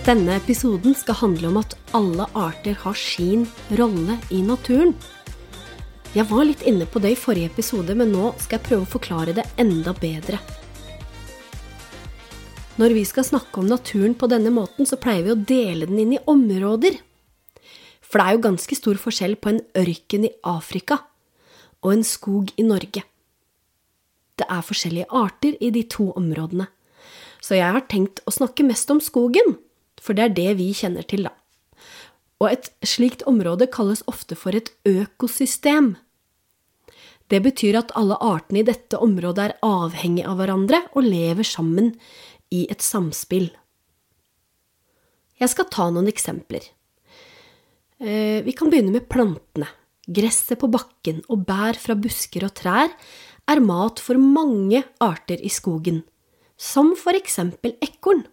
Denne episoden skal handle om at alle arter har sin rolle i naturen. Jeg var litt inne på det i forrige episode, men nå skal jeg prøve å forklare det enda bedre. Når vi skal snakke om naturen på denne måten, så pleier vi å dele den inn i områder. For det er jo ganske stor forskjell på en ørken i Afrika og en skog i Norge. Det er forskjellige arter i de to områdene. Så jeg har tenkt å snakke mest om skogen, for det er det vi kjenner til, da. Og et slikt område kalles ofte for et økosystem. Det betyr at alle artene i dette området er avhengig av hverandre og lever sammen i et samspill. Jeg skal ta noen eksempler. Eh, vi kan begynne med plantene. Gresset på bakken og bær fra busker og trær er mat for mange arter i skogen, som for eksempel ekorn.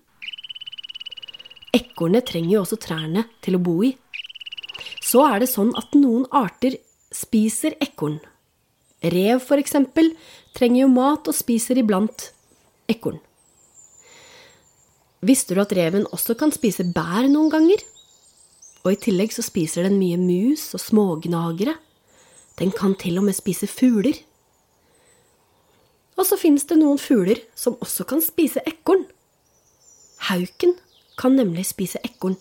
Ekornet trenger jo også trærne til å bo i. Så er det sånn at noen arter spiser ekorn. Rev, for eksempel, trenger jo mat og spiser iblant ekorn. Visste du at reven også kan spise bær noen ganger? Og i tillegg så spiser den mye mus og smågnagere. Den kan til og med spise fugler. Og så finnes det noen fugler som også kan spise ekorn. Hauken kan nemlig spise ekorn.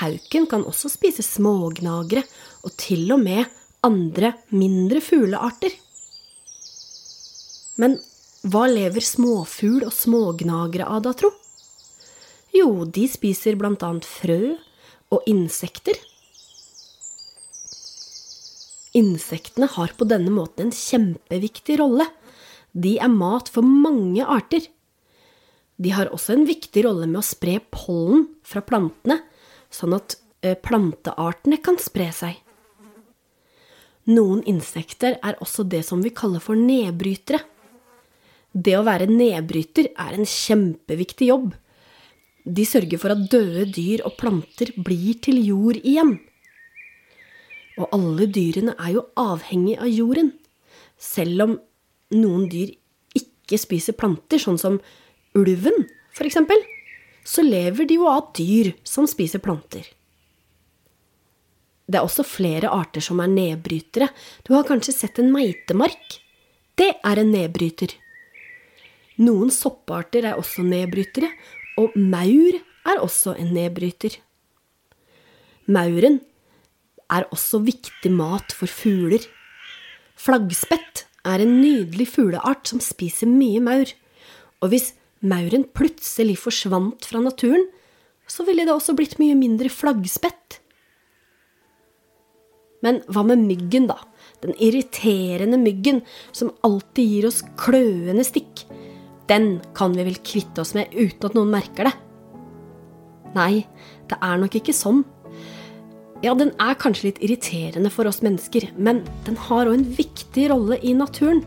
Hauken kan også spise smågnagere og til og med andre, mindre fuglearter. Men hva lever småfugl og smågnagere av, da, tro? Jo, de spiser blant annet frø og insekter. Insektene har på denne måten en kjempeviktig rolle. De er mat for mange arter. De har også en viktig rolle med å spre pollen fra plantene, sånn at eh, planteartene kan spre seg. Noen insekter er også det som vi kaller for nedbrytere. Det å være nedbryter er en kjempeviktig jobb. De sørger for at døde dyr og planter blir til jord igjen. Og alle dyrene er jo avhengig av jorden, selv om noen dyr ikke spiser planter, sånn som ulven, eksempel, så lever de jo av dyr som spiser planter. Det er også flere arter som er nedbrytere. Du har kanskje sett en meitemark? Det er en nedbryter. Noen sopparter er også nedbrytere, og maur er også en nedbryter. Mauren er også viktig mat for fugler. Flaggspett er en nydelig fugleart som spiser mye maur. Og hvis mauren plutselig forsvant fra naturen, så ville det også blitt mye mindre flaggspett. Men hva med myggen, da? Den irriterende myggen som alltid gir oss kløende stikk. Den kan vi vel kvitte oss med uten at noen merker det? Nei, det er nok ikke sånn. Ja, den er kanskje litt irriterende for oss mennesker, men den har òg en viktig rolle i naturen.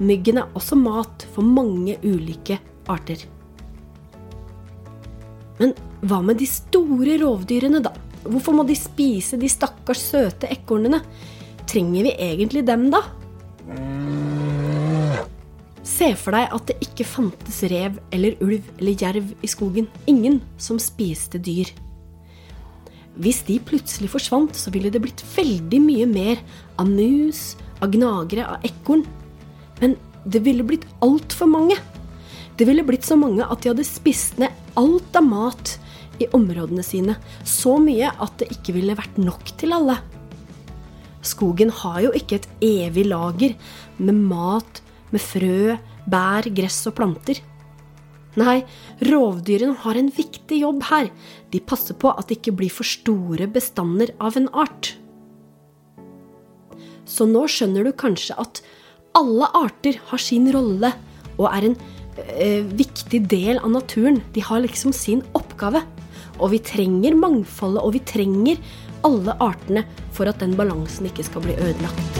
Myggen er også mat for mange ulike arter. Men hva med de store rovdyrene, da? Hvorfor må de spise de stakkars søte ekornene? Trenger vi egentlig dem, da? Se for deg at det ikke fantes rev eller ulv eller jerv i skogen. Ingen som spiste dyr. Hvis de plutselig forsvant, så ville det blitt veldig mye mer av mus, av gnagere, av ekorn. Men det ville blitt altfor mange. Det ville blitt så mange at de hadde spist ned alt av mat i områdene sine. Så mye at det ikke ville vært nok til alle. Skogen har jo ikke et evig lager med mat, med frø, bær, gress og planter. Nei, rovdyrene har en viktig jobb her. De passer på at det ikke blir for store bestander av en art. Så nå skjønner du kanskje at alle arter har sin rolle og er en eh, viktig del av naturen. De har liksom sin oppgave. Og vi trenger mangfoldet, og vi trenger alle artene for at den balansen ikke skal bli ødelagt.